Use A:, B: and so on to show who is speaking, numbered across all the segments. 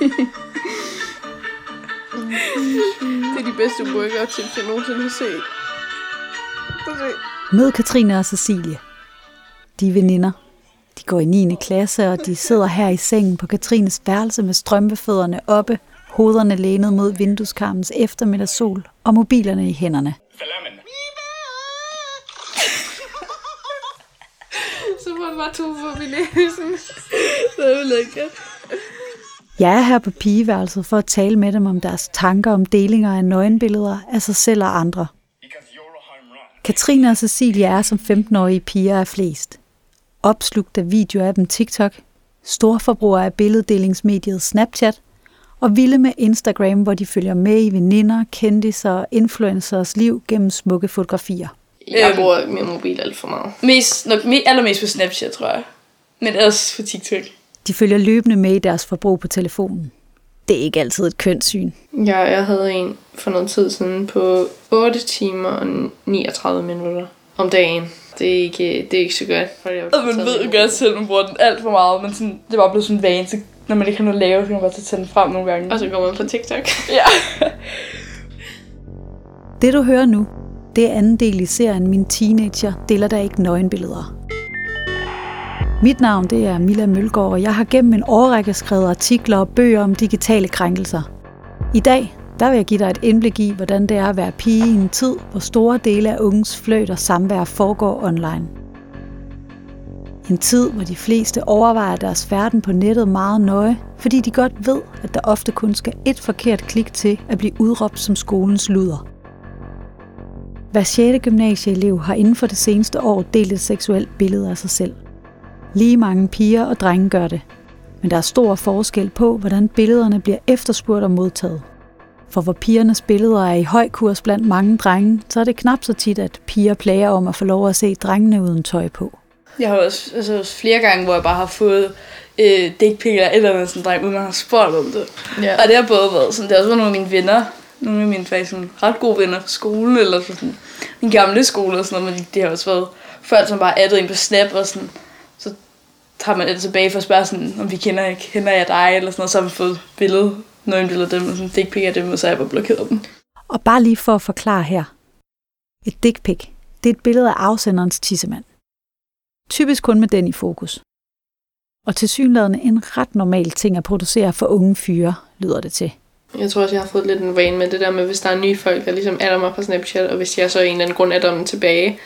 A: det er de bedste workout-tips, jeg nogensinde har set.
B: Mød Katrine og Cecilie. De er veninder. De går i 9. klasse, og de sidder her i sengen på Katrines værelse med strømpefødderne oppe, hovederne lænet mod vindueskarmens eftermiddagssol og mobilerne i hænderne.
A: Så får han bare to på i næsen. Det er lækkert.
B: Jeg er her på pigeværelset for at tale med dem om deres tanker om delinger af nøgenbilleder af sig selv og andre. Katrine og Cecilia er som 15-årige piger er flest. Opslugt af videoer af dem TikTok, storforbrugere af billeddelingsmediet Snapchat og vilde med Instagram, hvor de følger med i veninder, kendiser og influencers liv gennem smukke fotografier.
A: Jeg bruger min mobil alt for meget.
C: Mest, nok, allermest på Snapchat, tror jeg. Men også på TikTok.
B: De følger løbende med i deres forbrug på telefonen. Det er ikke altid et kønssyn.
A: Ja, jeg havde en for noget tid siden på 8 timer og 39 minutter om dagen. Det er ikke, det er ikke så godt. For jeg
C: Og man ved jo godt selv, at man bruger den alt for meget, men sådan, det var blevet sådan en vane, så når man ikke har noget at lave, så kan man bare tage den frem nogle gange.
A: Og så går man på TikTok.
C: Ja.
B: Det du hører nu, det er anden del i serien Min Teenager deler der ikke nøgenbilleder. Mit navn det er Mila Mølgaard, og jeg har gennem en årrække skrevet artikler og bøger om digitale krænkelser. I dag der vil jeg give dig et indblik i, hvordan det er at være pige i en tid, hvor store dele af unges fløjt og samvær foregår online. En tid, hvor de fleste overvejer deres færden på nettet meget nøje, fordi de godt ved, at der ofte kun skal et forkert klik til at blive udråbt som skolens luder. Hver 6. gymnasieelev har inden for det seneste år delt et seksuelt billede af sig selv. Lige mange piger og drenge gør det. Men der er stor forskel på, hvordan billederne bliver efterspurgt og modtaget. For hvor pigernes billeder er i høj kurs blandt mange drenge, så er det knap så tit, at piger plager om at få lov at se drengene uden tøj på.
C: Jeg har også, altså, også flere gange, hvor jeg bare har fået øh, dick eller et eller andet sådan dreng, uden man har spurgt om det.
A: Ja.
C: Og det har både været sådan, det har også været nogle af mine venner, nogle af mine faktisk sådan, ret gode venner fra skolen, eller sådan, min gamle skole og sådan noget, men det har også været folk, som bare addet ind på Snap, og sådan, så tager man det tilbage for at spørge sådan, om vi kender, kender jeg dig, eller sådan noget, så har vi fået billede, nogle billeder af dem, og sådan dick pic af dem, og så har jeg bare blokeret dem.
B: Og bare lige for at forklare her. Et dick pic, det er et billede af afsenderens tissemand. Typisk kun med den i fokus. Og tilsyneladende en ret normal ting at producere for unge fyre, lyder det til.
A: Jeg tror også, jeg har fået lidt en vane med det der med, hvis der er nye folk, der ligesom adder mig på Snapchat, og hvis jeg så af en eller anden grund adder dem tilbage,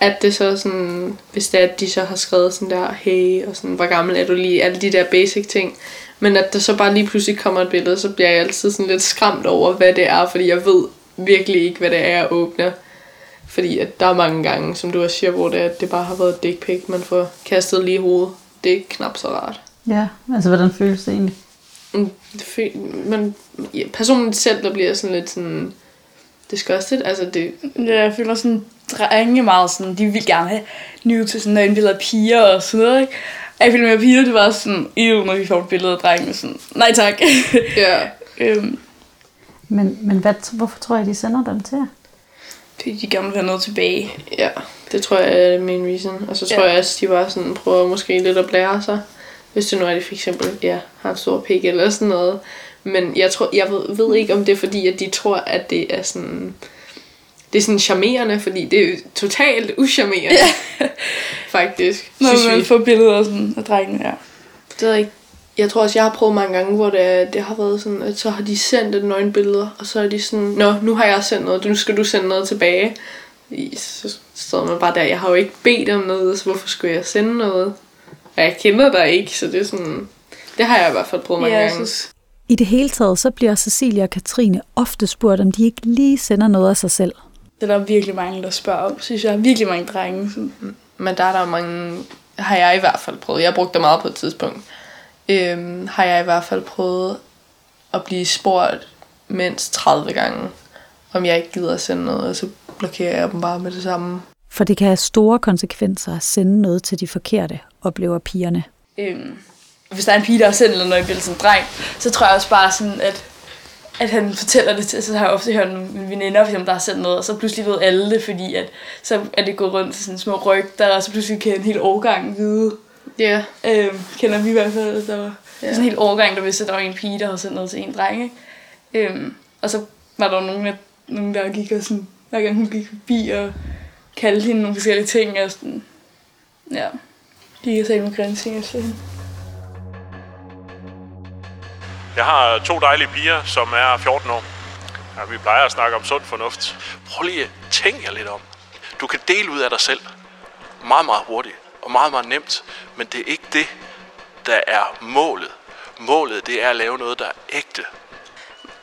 A: at det så sådan, hvis det er, at de så har skrevet sådan der, hey, og sådan, hvor gammel er du lige, alle de der basic ting, men at der så bare lige pludselig kommer et billede, så bliver jeg altid sådan lidt skræmt over, hvad det er, fordi jeg ved virkelig ikke, hvad det er, jeg åbner. Fordi at der er mange gange, som du også siger, hvor det, er, at det bare har været dick pic, man får kastet lige i hovedet. Det er knap så rart.
B: Ja, altså hvordan føles det egentlig?
A: Mm, det man, ja, personligt selv, der bliver sådan lidt sådan disgusted. Altså det,
C: Ja, jeg føler sådan, drenge meget sådan, de vil gerne have nye til sådan nøgenbilleder af piger og sådan noget, ikke? Og jeg føler med at piger, det var sådan, ew, når vi får et billede af drenge, sådan, nej tak.
A: ja,
C: øhm,
B: Men, men hvad, hvorfor tror jeg, de sender dem til jer?
C: fordi de gerne vil have noget tilbage.
A: ja, det tror jeg er main reason. Og så tror
C: Ja.
A: jeg også, de bare sådan prøver måske lidt at blære sig. Hvis det nu er, de for eksempel ja, har en stor pik eller sådan noget. Men jeg, tror, jeg ved, ved ikke, om det er fordi, at de tror, at det er sådan... Det er sådan charmerende, fordi det er totalt uscharmerende. Ja. Faktisk,
C: Når
A: synes
C: man
A: vi.
C: får billeder sådan, af drengene, ja.
A: Det jeg ikke. Jeg tror også, jeg har prøvet mange gange, hvor det, er- det har været sådan, at så har de sendt et nøgenbillede, og så er de sådan, Nå, nu har jeg sendt noget, nu skal du sende noget tilbage. Så står man bare der, jeg har jo ikke bedt om noget, så hvorfor skulle jeg sende noget? Og jeg kender dig ikke, så det er sådan, det har jeg i hvert fald prøvet mange
C: ja,
A: gange.
B: I det hele taget, så bliver Cecilia og Katrine ofte spurgt, om de ikke lige sender noget af sig selv.
C: Det er der virkelig mange, der spørger om, synes jeg. Virkelig mange drenge. Sådan.
A: Men der er der mange, har jeg i hvert fald prøvet, jeg brugte det meget på et tidspunkt, øhm, har jeg i hvert fald prøvet at blive spurgt mindst 30 gange, om jeg ikke gider at sende noget, og så blokerer jeg dem bare med det samme.
B: For det kan have store konsekvenser at sende noget til de forkerte, oplever pigerne.
C: Øhm, hvis der er en pige, der har sendt noget billede som dreng, så tror jeg også bare sådan, at, at han fortæller det til, så har jeg ofte hørt nogle veninder, for der har sendt noget, og så pludselig ved alle det, fordi at, så er det gået rundt til sådan små rygter, og så pludselig kan en hel årgang vide,
A: Ja.
C: Øhm, kender vi i hvert fald. Der var
A: ja.
C: sådan en helt overgang, der vidste, at der var en pige, der havde sendt noget til en dreng. Ikke? Øhm, og så var der nogen, af, nogen, der gik og sådan, hver gang hun gik forbi og kaldte hende nogle forskellige ting. Og sådan, ja, gik og sagde nogle grimme ting efter hende.
D: Jeg har to dejlige piger, som er 14 år. Ja, vi plejer at snakke om sund fornuft. Prøv lige at tænke jer lidt om. Du kan dele ud af dig selv meget, meget hurtigt og meget, meget nemt. Men det er ikke det, der er målet. Målet, det er at lave noget, der er ægte.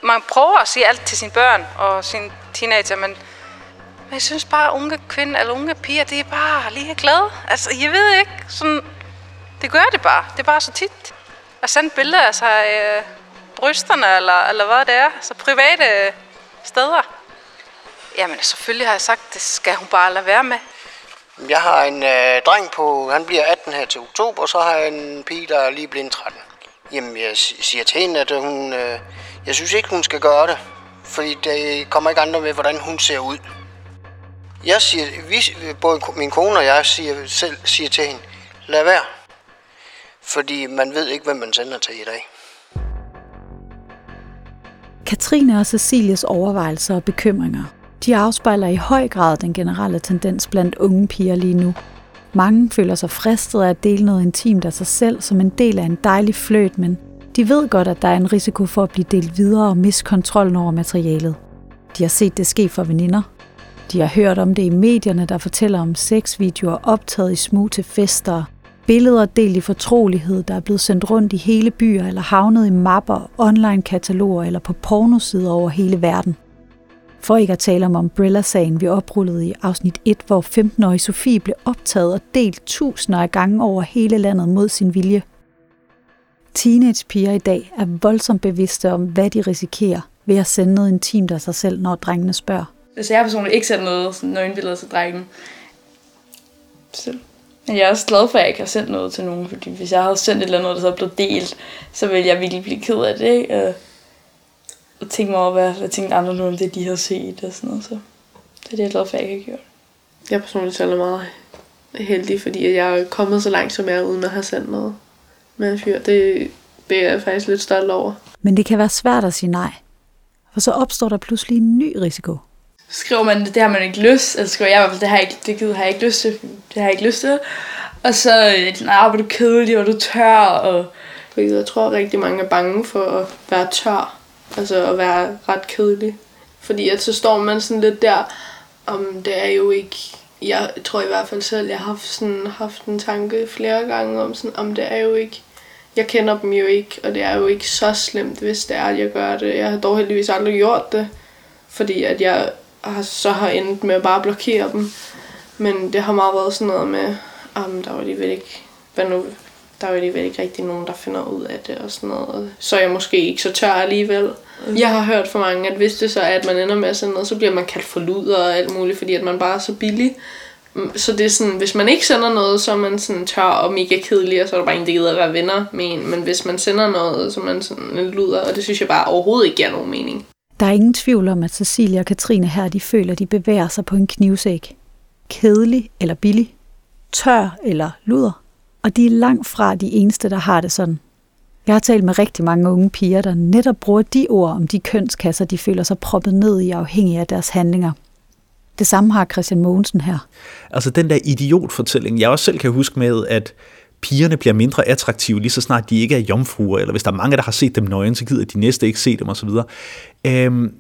E: man prøver at sige alt til sine børn og sine teenager, men, men jeg synes bare, at unge kvinder eller unge piger, det er bare lige glade. Altså, jeg ved ikke, sådan, det gør det bare. Det er bare så tit. At sende billeder af sig øh, brysterne, eller, eller hvad det er. Så private øh, steder. Jamen, selvfølgelig har jeg sagt, det skal hun bare lade være med.
F: Jeg har en øh, dreng på, han bliver 18 her til oktober, og så har jeg en pige, der er lige blevet 13. Jamen, jeg si- siger til hende, at hun, øh, jeg synes ikke, hun skal gøre det. Fordi det kommer ikke andre med, hvordan hun ser ud. Jeg siger, vi, både min kone og jeg siger, selv siger til hende, lad være. Fordi man ved ikke, hvem man sender til i dag.
B: Katrine og Cecilies overvejelser og bekymringer, de afspejler i høj grad den generelle tendens blandt unge piger lige nu. Mange føler sig fristet af at dele noget intimt af sig selv som en del af en dejlig fløt, men de ved godt, at der er en risiko for at blive delt videre og miste kontrollen over materialet. De har set det ske for veninder. De har hørt om det i medierne, der fortæller om sexvideoer optaget i smug til fester, billeder delt i fortrolighed, der er blevet sendt rundt i hele byer eller havnet i mapper, online-kataloger eller på pornosider over hele verden. For ikke at tale om Umbrella-sagen, vi oprullede i afsnit 1, hvor 15-årige Sofie blev optaget og delt tusinder af gange over hele landet mod sin vilje. Teenagepiger i dag er voldsomt bevidste om, hvad de risikerer ved at sende noget intimt af sig selv, når drengene spørger.
C: Hvis jeg personligt ikke sender noget sådan nøgenbilleder til drengen. Så. Men jeg er også glad for, at jeg ikke har sendt noget til nogen, fordi hvis jeg havde sendt et eller andet, der så blev delt, så ville jeg virkelig blive ked af det, ikke? Og, og tænke mig over, hvad, hvad tænkte andre nu om det, de har set og sådan noget. Så det er det, jeg er glad for, at jeg ikke har gjort.
A: Jeg er personligt selv meget heldig, fordi jeg er kommet så langt, som jeg er, uden at have sendt noget med en fyr. Det, det er jeg faktisk lidt stolt over.
B: Men det kan være svært at sige nej, for så opstår der pludselig en ny risiko.
C: Skriver man, det har man ikke lyst, altså skriver jeg i hvert fald, det har jeg ikke, det gider, har jeg ikke lyst til, det har jeg ikke lyst til. Og så, øh, nej, ah, hvor er du kedelig, og du tør, og
A: Fordi jeg tror rigtig mange er bange for at være tør. Altså at være ret kedelig. Fordi at så står man sådan lidt der, om det er jo ikke... Jeg tror i hvert fald selv, jeg har haft, sådan, haft en tanke flere gange om sådan, om det er jo ikke... Jeg kender dem jo ikke, og det er jo ikke så slemt, hvis det er, at jeg gør det. Jeg har dog heldigvis aldrig gjort det, fordi at jeg så har endt med at bare blokere dem. Men det har meget været sådan noget med, om der var alligevel ikke, hvad nu, der er jo alligevel ikke rigtig nogen, der finder ud af det og sådan noget. Så er jeg måske ikke så tør alligevel. Jeg har hørt for mange, at hvis det så er, at man ender med at sende noget, så bliver man kaldt for luder og alt muligt, fordi at man bare er så billig. Mm, Så det er sådan, hvis man ikke sender noget, så er man sådan tør og mega kedelig, og så er der bare en, der gider at være venner med en. Men hvis man sender noget, så er man sådan en luder, og det synes jeg bare overhovedet ikke giver nogen mening.
B: Der er ingen tvivl om, at Cecilia og Katrine her, de føler, at de bevæger sig på en knivsæk. Kedelig eller billig, tør eller luder. Og de er langt fra de eneste, der har det sådan. Jeg har talt med rigtig mange unge piger, der netop bruger de ord om de kønskasser, de føler sig proppet ned i afhængig af deres handlinger. Det samme har Christian Mogensen her.
G: Altså den der idiotfortælling, jeg også selv kan huske med, at pigerne bliver mindre attraktive, lige så snart de ikke er jomfruer, eller hvis der er mange, der har set dem nøgen, så gider de næste ikke se dem osv. Øhm,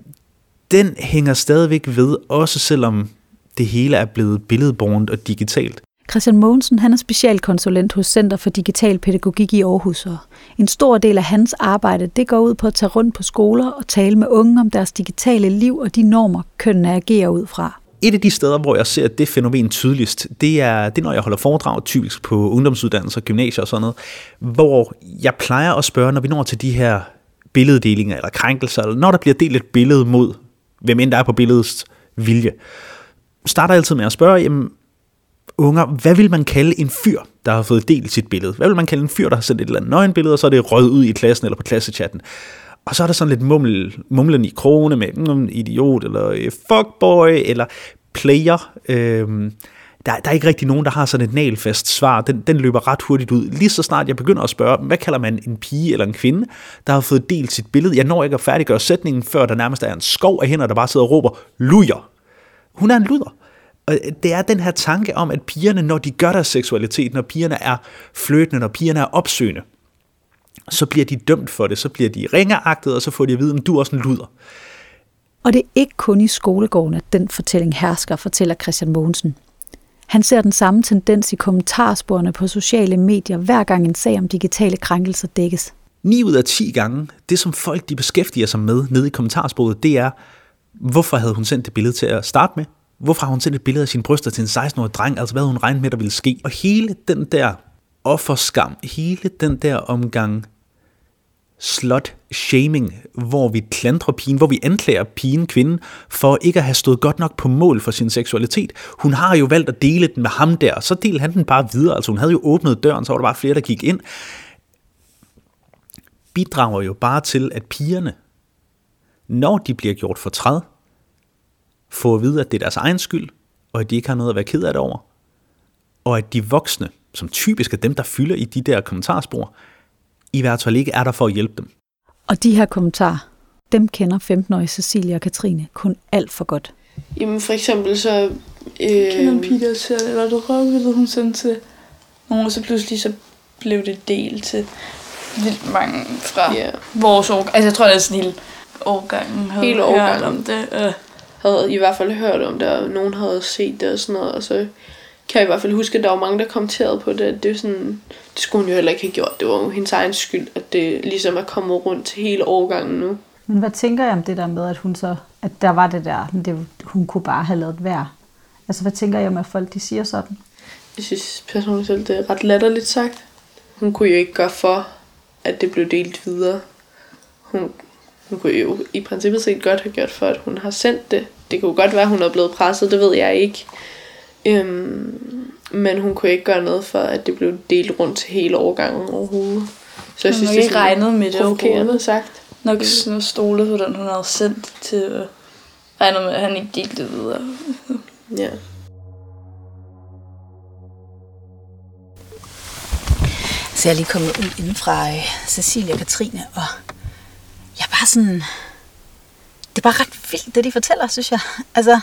G: den hænger stadigvæk ved, også selvom det hele er blevet billedbornt og digitalt.
B: Christian Mogensen han er specialkonsulent hos Center for Digital Pædagogik i Aarhus, og en stor del af hans arbejde det går ud på at tage rundt på skoler og tale med unge om deres digitale liv og de normer, kønnene agerer ud fra.
G: Et af de steder, hvor jeg ser det fænomen tydeligst, det er, det er når jeg holder foredrag, typisk på ungdomsuddannelser, gymnasier og sådan noget, hvor jeg plejer at spørge, når vi når til de her billeddelinger eller krænkelser, eller når der bliver delt et billede mod, hvem end der er på billedets vilje, starter jeg altid med at spørge, jamen, unger, hvad vil man kalde en fyr, der har fået delt sit billede? Hvad vil man kalde en fyr, der har sendt et eller andet nøgenbillede, og så er det røget ud i klassen eller på klassechatten? Og så er der sådan lidt muml, mumlen i krone med mm, idiot, eller eh, fuckboy, eller player. Øhm, der, der er ikke rigtig nogen, der har sådan et nalfast svar. Den, den løber ret hurtigt ud. Lige så snart jeg begynder at spørge, hvad kalder man en pige eller en kvinde, der har fået delt sit billede. Jeg når ikke at færdiggøre sætningen, før der nærmest er en skov af hænder, der bare sidder og råber, lujer. Hun er en luder. Og det er den her tanke om, at pigerne, når de gør deres seksualitet, når pigerne er fløtende, når pigerne er opsøgende, så bliver de dømt for det, så bliver de ringeragtet, og så får de at vide, at du er også en luder.
H: Og det er ikke kun i skolegården, at den fortælling hersker, fortæller Christian Mogensen. Han ser den samme tendens i kommentarsporene på sociale medier, hver gang en sag om digitale krænkelser dækkes.
G: 9 ud af 10 gange, det som folk de beskæftiger sig med nede i kommentarsporet, det er, hvorfor havde hun sendt det billede til at starte med? Hvorfor har hun sendt et billede af sine bryster til en 16-årig dreng? Altså hvad havde hun regnet med, der ville ske? Og hele den der offerskam, hele den der omgang slut-shaming, hvor vi klandrer pigen, hvor vi anklager pigen, kvinden, for ikke at have stået godt nok på mål for sin seksualitet. Hun har jo valgt at dele den med ham der, så delte han den bare videre. Altså hun havde jo åbnet døren, så var der bare flere, der gik ind. Bidrager jo bare til, at pigerne, når de bliver gjort for træd, får at vide, at det er deres egen skyld, og at de ikke har noget at være ked af det over. Og at de voksne, som typisk er dem, der fylder i de der kommentarspor, i hvert fald ikke er der for at hjælpe dem.
H: Og de her kommentarer, dem kender 15-årige Cecilia og Katrine kun alt for godt.
A: Jamen for eksempel så... Øh,
C: kender en pige, der ser, eller det røvbillede, hun sendte til nogen, og så pludselig så blev det delt til vildt mange fra
A: Ja.
C: vores år. Altså jeg tror, det er sådan hele årgangen. havde
A: Hele
C: hørt
A: årgangen.
C: om det. Øh.
A: havde i hvert fald hørt om det, og nogen havde set det og sådan noget, og så kan jeg i hvert fald huske, at der var mange, der kommenterede på det, at det, er sådan, det skulle hun jo heller ikke have gjort. Det var jo hendes egen skyld, at det ligesom er kommet rundt til hele årgangen nu.
H: Men hvad tænker jeg om det der med, at hun så, at der var det der, men det, hun kunne bare have lavet være? Altså, hvad tænker jeg om, at folk de siger sådan?
A: Jeg synes personligt selv, det er ret latterligt sagt. Hun kunne jo ikke gøre for, at det blev delt videre. Hun, hun kunne jo i princippet set godt have gjort for, at hun har sendt det. Det kunne godt være, at hun er blevet presset, det ved jeg ikke. Øhm, men hun kunne ikke gøre noget for, at det blev delt rundt til hele årgangen overhovedet. Så jeg
C: Hun
A: synes,
C: har
A: det er
C: ikke regnet med det overhovedet.
A: sagt.
C: Nok sådan stolet på den, hun havde sendt til øh, regner med, at han ikke delte det videre.
A: Ja.
H: Så jeg er lige kommet ud inden fra øh, Cecilia og Katrine, og jeg er bare sådan... Det er bare ret vildt, det de fortæller, synes jeg. Altså,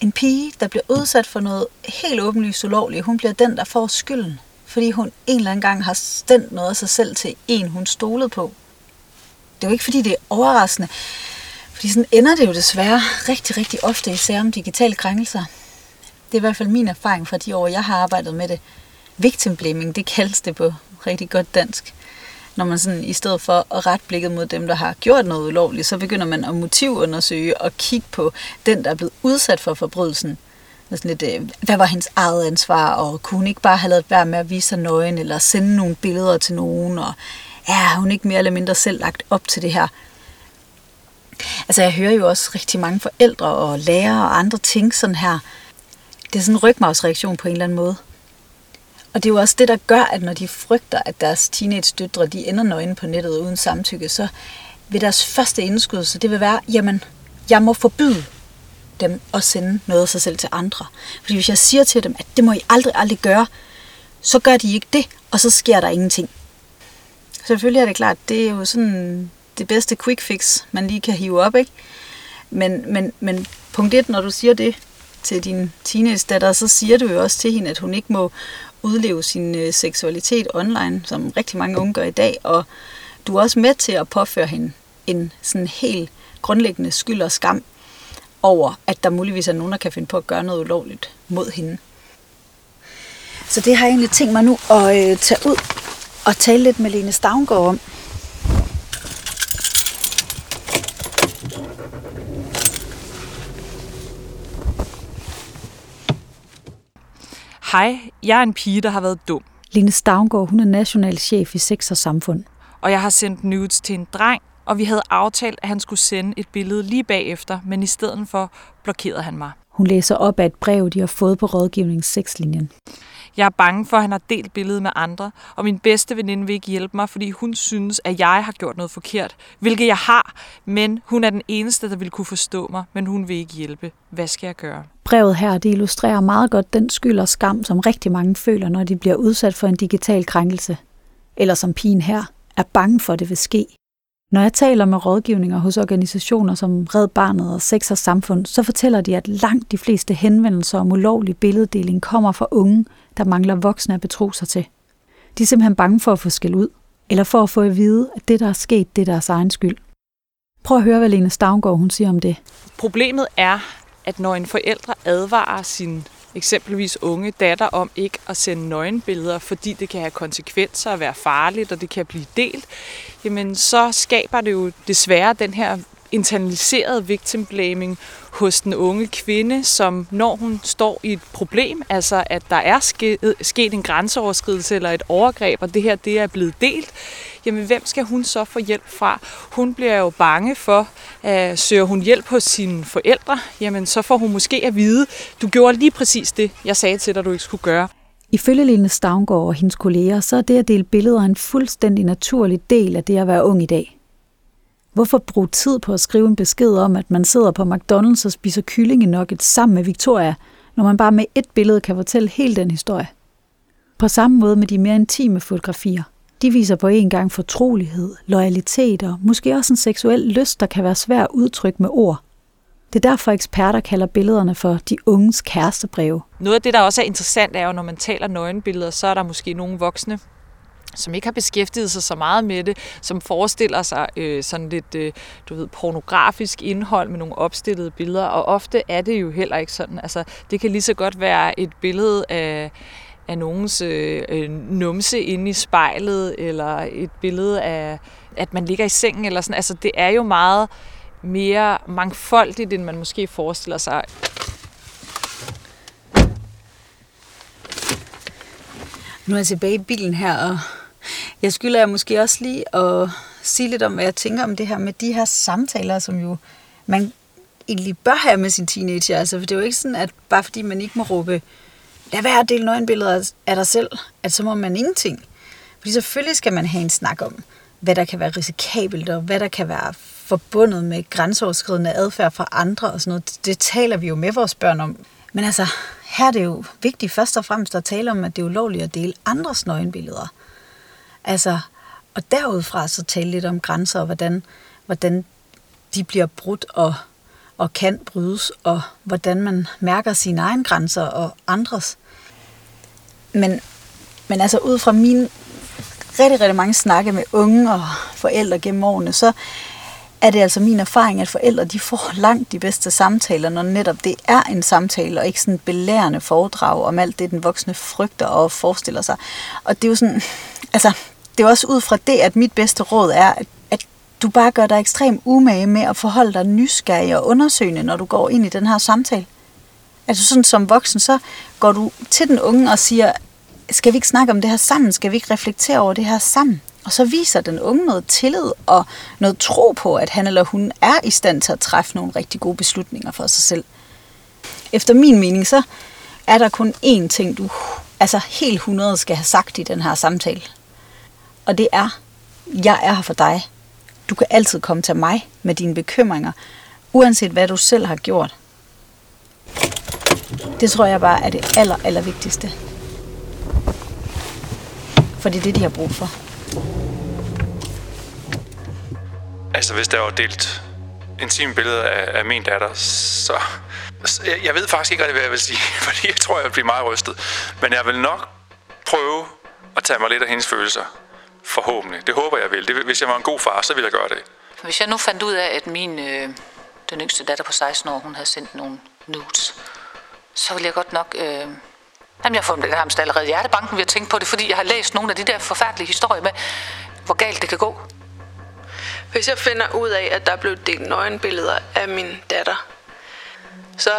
H: en pige, der bliver udsat for noget helt åbenlyst ulovligt, hun bliver den, der får skylden. Fordi hun en eller anden gang har stændt noget af sig selv til en, hun stolede på. Det er jo ikke, fordi det er overraskende. Fordi sådan ender det jo desværre rigtig, rigtig ofte i sager om digitale krænkelser. Det er i hvert fald min erfaring fra de år, jeg har arbejdet med det. Victim blaming, det kaldes det på rigtig godt dansk. Når man sådan, i stedet for at rette blikket mod dem, der har gjort noget ulovligt, så begynder man at motivundersøge og kigge på den, der er blevet udsat for forbrydelsen. Det Sådan lidt, øh, hvad var hendes eget ansvar, og kunne hun ikke bare have lavet være med at vise sig nøgen, eller sende nogle billeder til nogen, og ja, er hun ikke mere eller mindre selv lagt op til det her? Altså jeg hører jo også rigtig mange forældre og lærere og andre ting sådan her. Det er sådan en rygmavsreaktion på en eller anden måde. Og det er jo også det, der gør, at når de frygter, at deres teenage-døtre de ender nøgne på nettet uden samtykke, så vil deres første indskud, så det vil være, jamen, jeg må forbyde dem at sende noget af sig selv til andre. Fordi hvis jeg siger til dem, at det må I aldrig, aldrig gøre, så gør de ikke det, og så sker der ingenting. Selvfølgelig er det klart, det er jo sådan det bedste quick fix, man lige kan hive op, ikke? Men, men, men punkt et, når du siger det til din teenage-datter, så siger du jo også til hende, at hun ikke må udleve sin øh, seksualitet online, som rigtig mange unge gør i dag, og du er også med til at påføre hende en sådan helt grundlæggende skyld og skam over, at der muligvis er nogen, der kan finde på at gøre noget ulovligt mod hende. Så det har jeg egentlig tænkt mig nu at øh, tage ud og tale lidt med Lene Stavngård om.
I: Hej, jeg er en pige, der har været dum,
H: Lene Stavngård, hun er national chef i Sex og Samfund.
I: og jeg har sendt nudes til en dreng, og vi havde aftalt, at han skulle sende et billede lige bagefter, men i stedet for blokerede han mig.
H: Hun læser op af et brev, de har fået på rådgivningssexlinjen.
I: Jeg er bange for, at han har delt billedet med andre, og min bedste veninde vil ikke hjælpe mig, fordi hun synes, at jeg har gjort noget forkert, hvilket jeg har, men hun er den eneste, der vil kunne forstå mig, men hun vil ikke hjælpe. Hvad skal jeg gøre?
B: Brevet her det illustrerer meget godt den skyld og skam, som rigtig mange føler, når de bliver udsat for en digital krænkelse. Eller som pigen her, er bange for, at det vil ske. Når jeg taler med rådgivninger hos organisationer som Red Barnet og Sex og Samfund, så fortæller de, at langt de fleste henvendelser om ulovlig billeddeling kommer fra unge, der mangler voksne at betro sig til. De er simpelthen bange for at få skæld ud, eller for at få at vide, at det, der er sket, det er deres egen skyld. Prøv at høre, hvad Lene Stavngård hun siger om det.
I: Problemet er, at når en forældre advarer sin eksempelvis unge datter om ikke at sende nøgenbilleder, fordi det kan have konsekvenser og være farligt, og det kan blive delt, jamen så skaber det jo desværre den her internaliseret victim blaming hos den unge kvinde, som når hun står i et problem, altså at der er sket, sket en grænseoverskridelse eller et overgreb, og det her det er blevet delt, jamen hvem skal hun så få hjælp fra? Hun bliver jo bange for, at søger hun hjælp hos sine forældre, jamen så får hun måske at vide, du gjorde lige præcis det, jeg sagde til dig, du ikke skulle gøre.
B: Ifølge Line Stavngård og hendes kolleger, så er det at dele billeder en fuldstændig naturlig del af det at være ung i dag. Hvorfor bruge tid på at skrive en besked om, at man sidder på McDonald's og spiser kyllingenugget sammen med Victoria, når man bare med et billede kan fortælle hele den historie? På samme måde med de mere intime fotografier. De viser på en gang fortrolighed, loyalitet og måske også en seksuel lyst, der kan være svær at udtrykke med ord. Det er derfor eksperter kalder billederne for de unges kærestebreve.
I: Noget af det, der også er interessant, er jo, når man taler nøgenbilleder, så er der måske nogle voksne, som ikke har beskæftiget sig så meget med det, som forestiller sig øh, sådan lidt, øh, du ved, pornografisk indhold med nogle opstillede billeder, og ofte er det jo heller ikke sådan. Altså, det kan lige så godt være et billede af, af nogens øh, øh numse inde i spejlet, eller et billede af, at man ligger i sengen, eller sådan. Altså, det er jo meget mere mangfoldigt, end man måske forestiller sig.
H: Nu er jeg tilbage i bilen her, og jeg skylder jeg måske også lige at sige lidt om, hvad jeg tænker om det her med de her samtaler, som jo man egentlig bør have med sin teenager. Altså, for det er jo ikke sådan, at bare fordi man ikke må råbe, lad være at dele nøgenbilleder af dig selv, at så må man ingenting. Fordi selvfølgelig skal man have en snak om, hvad der kan være risikabelt, og hvad der kan være forbundet med grænseoverskridende adfærd fra andre og sådan noget. Det taler vi jo med vores børn om. Men altså, her er det jo vigtigt først og fremmest at tale om, at det er ulovligt at dele andres nøgenbilleder. Altså, og derudfra så tale lidt om grænser, og hvordan, hvordan de bliver brudt og, og kan brydes, og hvordan man mærker sine egne grænser og andres. Men, men altså ud fra mine rigtig, rigtig mange snakke med unge og forældre gennem årene, så er det altså min erfaring, at forældre de får langt de bedste samtaler, når netop det er en samtale, og ikke sådan belærende foredrag om alt det, den voksne frygter og forestiller sig. Og det er jo sådan, altså, det er også ud fra det, at mit bedste råd er, at, at du bare gør dig ekstremt umage med at forholde dig nysgerrig og undersøgende, når du går ind i den her samtale. Altså sådan som voksen, så går du til den unge og siger, skal vi ikke snakke om det her sammen? Skal vi ikke reflektere over det her sammen? Og så viser den unge noget tillid og noget tro på, at han eller hun er i stand til at træffe nogle rigtig gode beslutninger for sig selv. Efter min mening, så er der kun én ting, du altså helt 100 skal have sagt i den her samtale. Og det er, jeg er her for dig. Du kan altid komme til mig med dine bekymringer, uanset hvad du selv har gjort. Det tror jeg bare er det aller, aller vigtigste. For det er det, de har brug for.
J: Altså, hvis der var delt intime billeder af, af min datter, så... Jeg, jeg ved faktisk ikke rigtig, hvad jeg vil sige, fordi jeg tror, jeg vil blive meget rystet. Men jeg vil nok prøve at tage mig lidt af hendes følelser. Forhåbentlig. Det håber jeg vil. Det, hvis jeg var en god far, så ville jeg gøre det.
K: Hvis jeg nu fandt ud af, at min, øh, den yngste datter på 16 år, hun havde sendt nogle nudes, så ville jeg godt nok... Øh, jamen, jeg får nærmest allerede hjertebanken ved at tænke på det, fordi jeg har læst nogle af de der forfærdelige historier med, hvor galt det kan gå.
L: Hvis jeg finder ud af, at der er blevet delt nøgenbilleder af min datter, så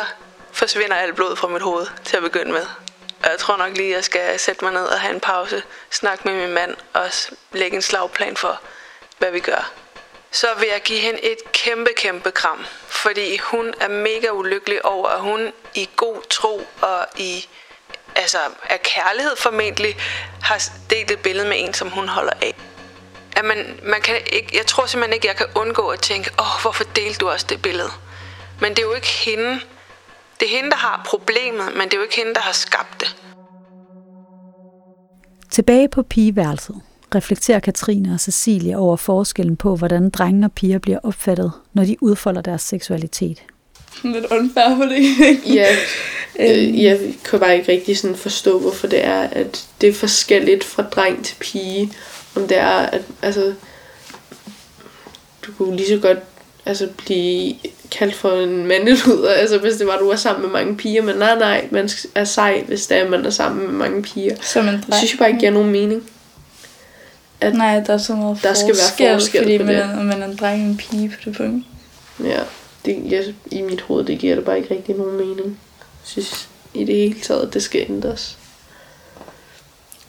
L: forsvinder alt blod fra mit hoved til at begynde med. Og jeg tror nok lige, at jeg skal sætte mig ned og have en pause, snakke med min mand og lægge en slagplan for, hvad vi gør. Så vil jeg give hende et kæmpe, kæmpe kram, fordi hun er mega ulykkelig over, at hun i god tro og i altså af kærlighed formentlig, har delt et billede med en, som hun holder af. At man, man kan ikke, jeg tror simpelthen ikke, jeg kan undgå at tænke, åh, oh, hvorfor delte du også det billede? Men det er jo ikke hende. Det er hende, der har problemet, men det er jo ikke hende, der har skabt det.
B: Tilbage på pigeværelset reflekterer Katrine og Cecilie over forskellen på, hvordan drenge og piger bliver opfattet, når de udfolder deres seksualitet.
C: Lidt unfair for det,
A: Ja, øh, jeg kan bare ikke rigtig sådan forstå, hvorfor det er, at det er forskelligt fra dreng til pige. Om det er, at altså, du kunne lige så godt altså, blive kaldt for en mandeluder, altså hvis det var, du var sammen med mange piger, men nej, nej, man er sej, hvis det er, man er sammen med mange piger.
C: Som en
A: Det synes jeg bare ikke giver nogen mening.
C: At Nej, der er så meget
A: der skal være forskel
C: fordi man, er, man er en dreng og en pige på det punkt.
A: Ja, det, jeg, i mit hoved, det giver det bare ikke rigtig nogen mening. Jeg synes i det hele taget, det skal ændres.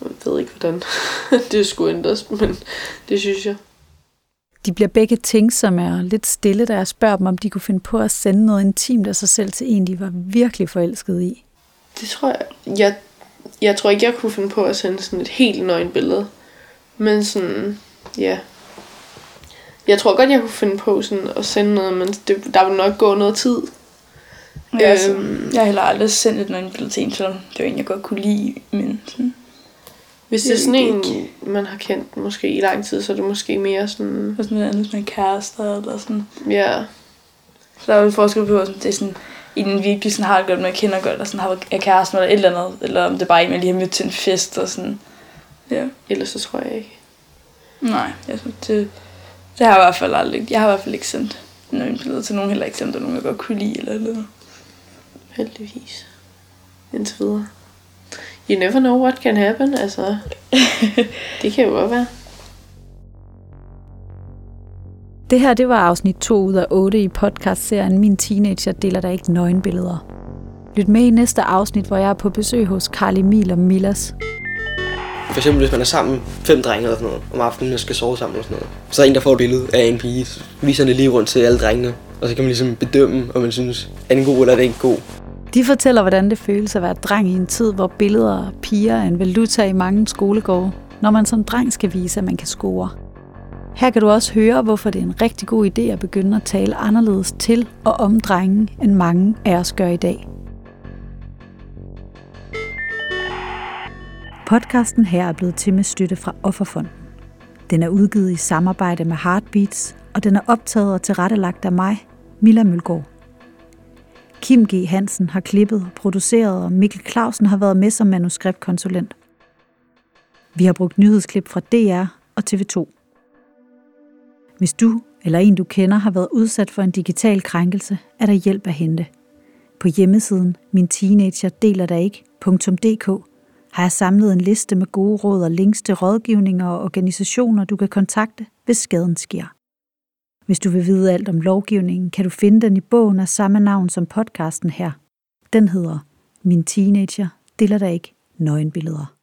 A: Jeg ved ikke, hvordan det skulle ændres, men det synes jeg.
B: De bliver begge tænksomme og lidt stille, da jeg spørger dem, om de kunne finde på at sende noget intimt af sig selv til en, de var virkelig forelsket i.
A: Det tror jeg, jeg, jeg tror ikke, jeg kunne finde på at sende sådan et helt nøgen billede. Men sådan, ja. Jeg tror godt, jeg kunne finde på sådan at sende noget, men det, der vil nok gå noget tid.
C: Ja, altså,
A: Øhm.
C: jeg har heller aldrig sendt et nøgen billede til en, selvom det var en, jeg godt kunne lide, men sådan,
A: Hvis det er sådan en, man har kendt måske i lang tid, så er det måske mere sådan...
C: for sådan noget andet med kærester eller sådan.
A: Ja,
C: Så der er jo forskel på, om det er sådan en virkelig sådan har det godt med, jeg kender godt, eller sådan har er kæresten eller et eller andet, eller om det er bare en, man lige har mødt til en fest og sådan. Ja.
A: ellers så tror jeg ikke.
C: Nej, jeg synes, det, det har jeg i hvert fald aldrig. Jeg har i hvert fald ikke sendt nogen billeder til nogen, heller ikke sendt til nogen, jeg godt kunne lide eller noget.
A: Heldigvis. Indtil videre. You never know what can happen, altså. det kan jo godt være.
B: Det her, det var afsnit 2 ud af 8 i podcastserien Min Teenager deler der ikke nøgenbilleder. Lyt med i næste afsnit, hvor jeg er på besøg hos Karl Emil og Millas.
M: For eksempel hvis man er sammen, fem drenge eller sådan noget, om aftenen og skal sove sammen og sådan noget. Så er der en, der får et billede af en pige, så viser det lige rundt til alle drengene. Og så kan man ligesom bedømme, om man synes, er den god eller er den ikke god.
B: De fortæller, hvordan det føles at være dreng i en tid, hvor billeder og piger er en valuta i mange skolegårde, når man som dreng skal vise, at man kan score. Her kan du også høre, hvorfor det er en rigtig god idé at begynde at tale anderledes til og om drengen, end mange af os gør i dag. Podcasten her er blevet til med støtte fra Offerfonden. Den er udgivet i samarbejde med Heartbeats, og den er optaget og tilrettelagt af mig, Milla Mølgaard. Kim G. Hansen har klippet og produceret, og Mikkel Clausen har været med som manuskriptkonsulent. Vi har brugt nyhedsklip fra DR og TV2. Hvis du eller en du kender har været udsat for en digital krænkelse, er der hjælp at hente. På hjemmesiden min teenager deler der ikke.dk har jeg samlet en liste med gode råd og links til rådgivninger og organisationer, du kan kontakte, hvis skaden sker. Hvis du vil vide alt om lovgivningen, kan du finde den i bogen af samme navn som podcasten her. Den hedder Min teenager deler der ikke nøgenbilleder.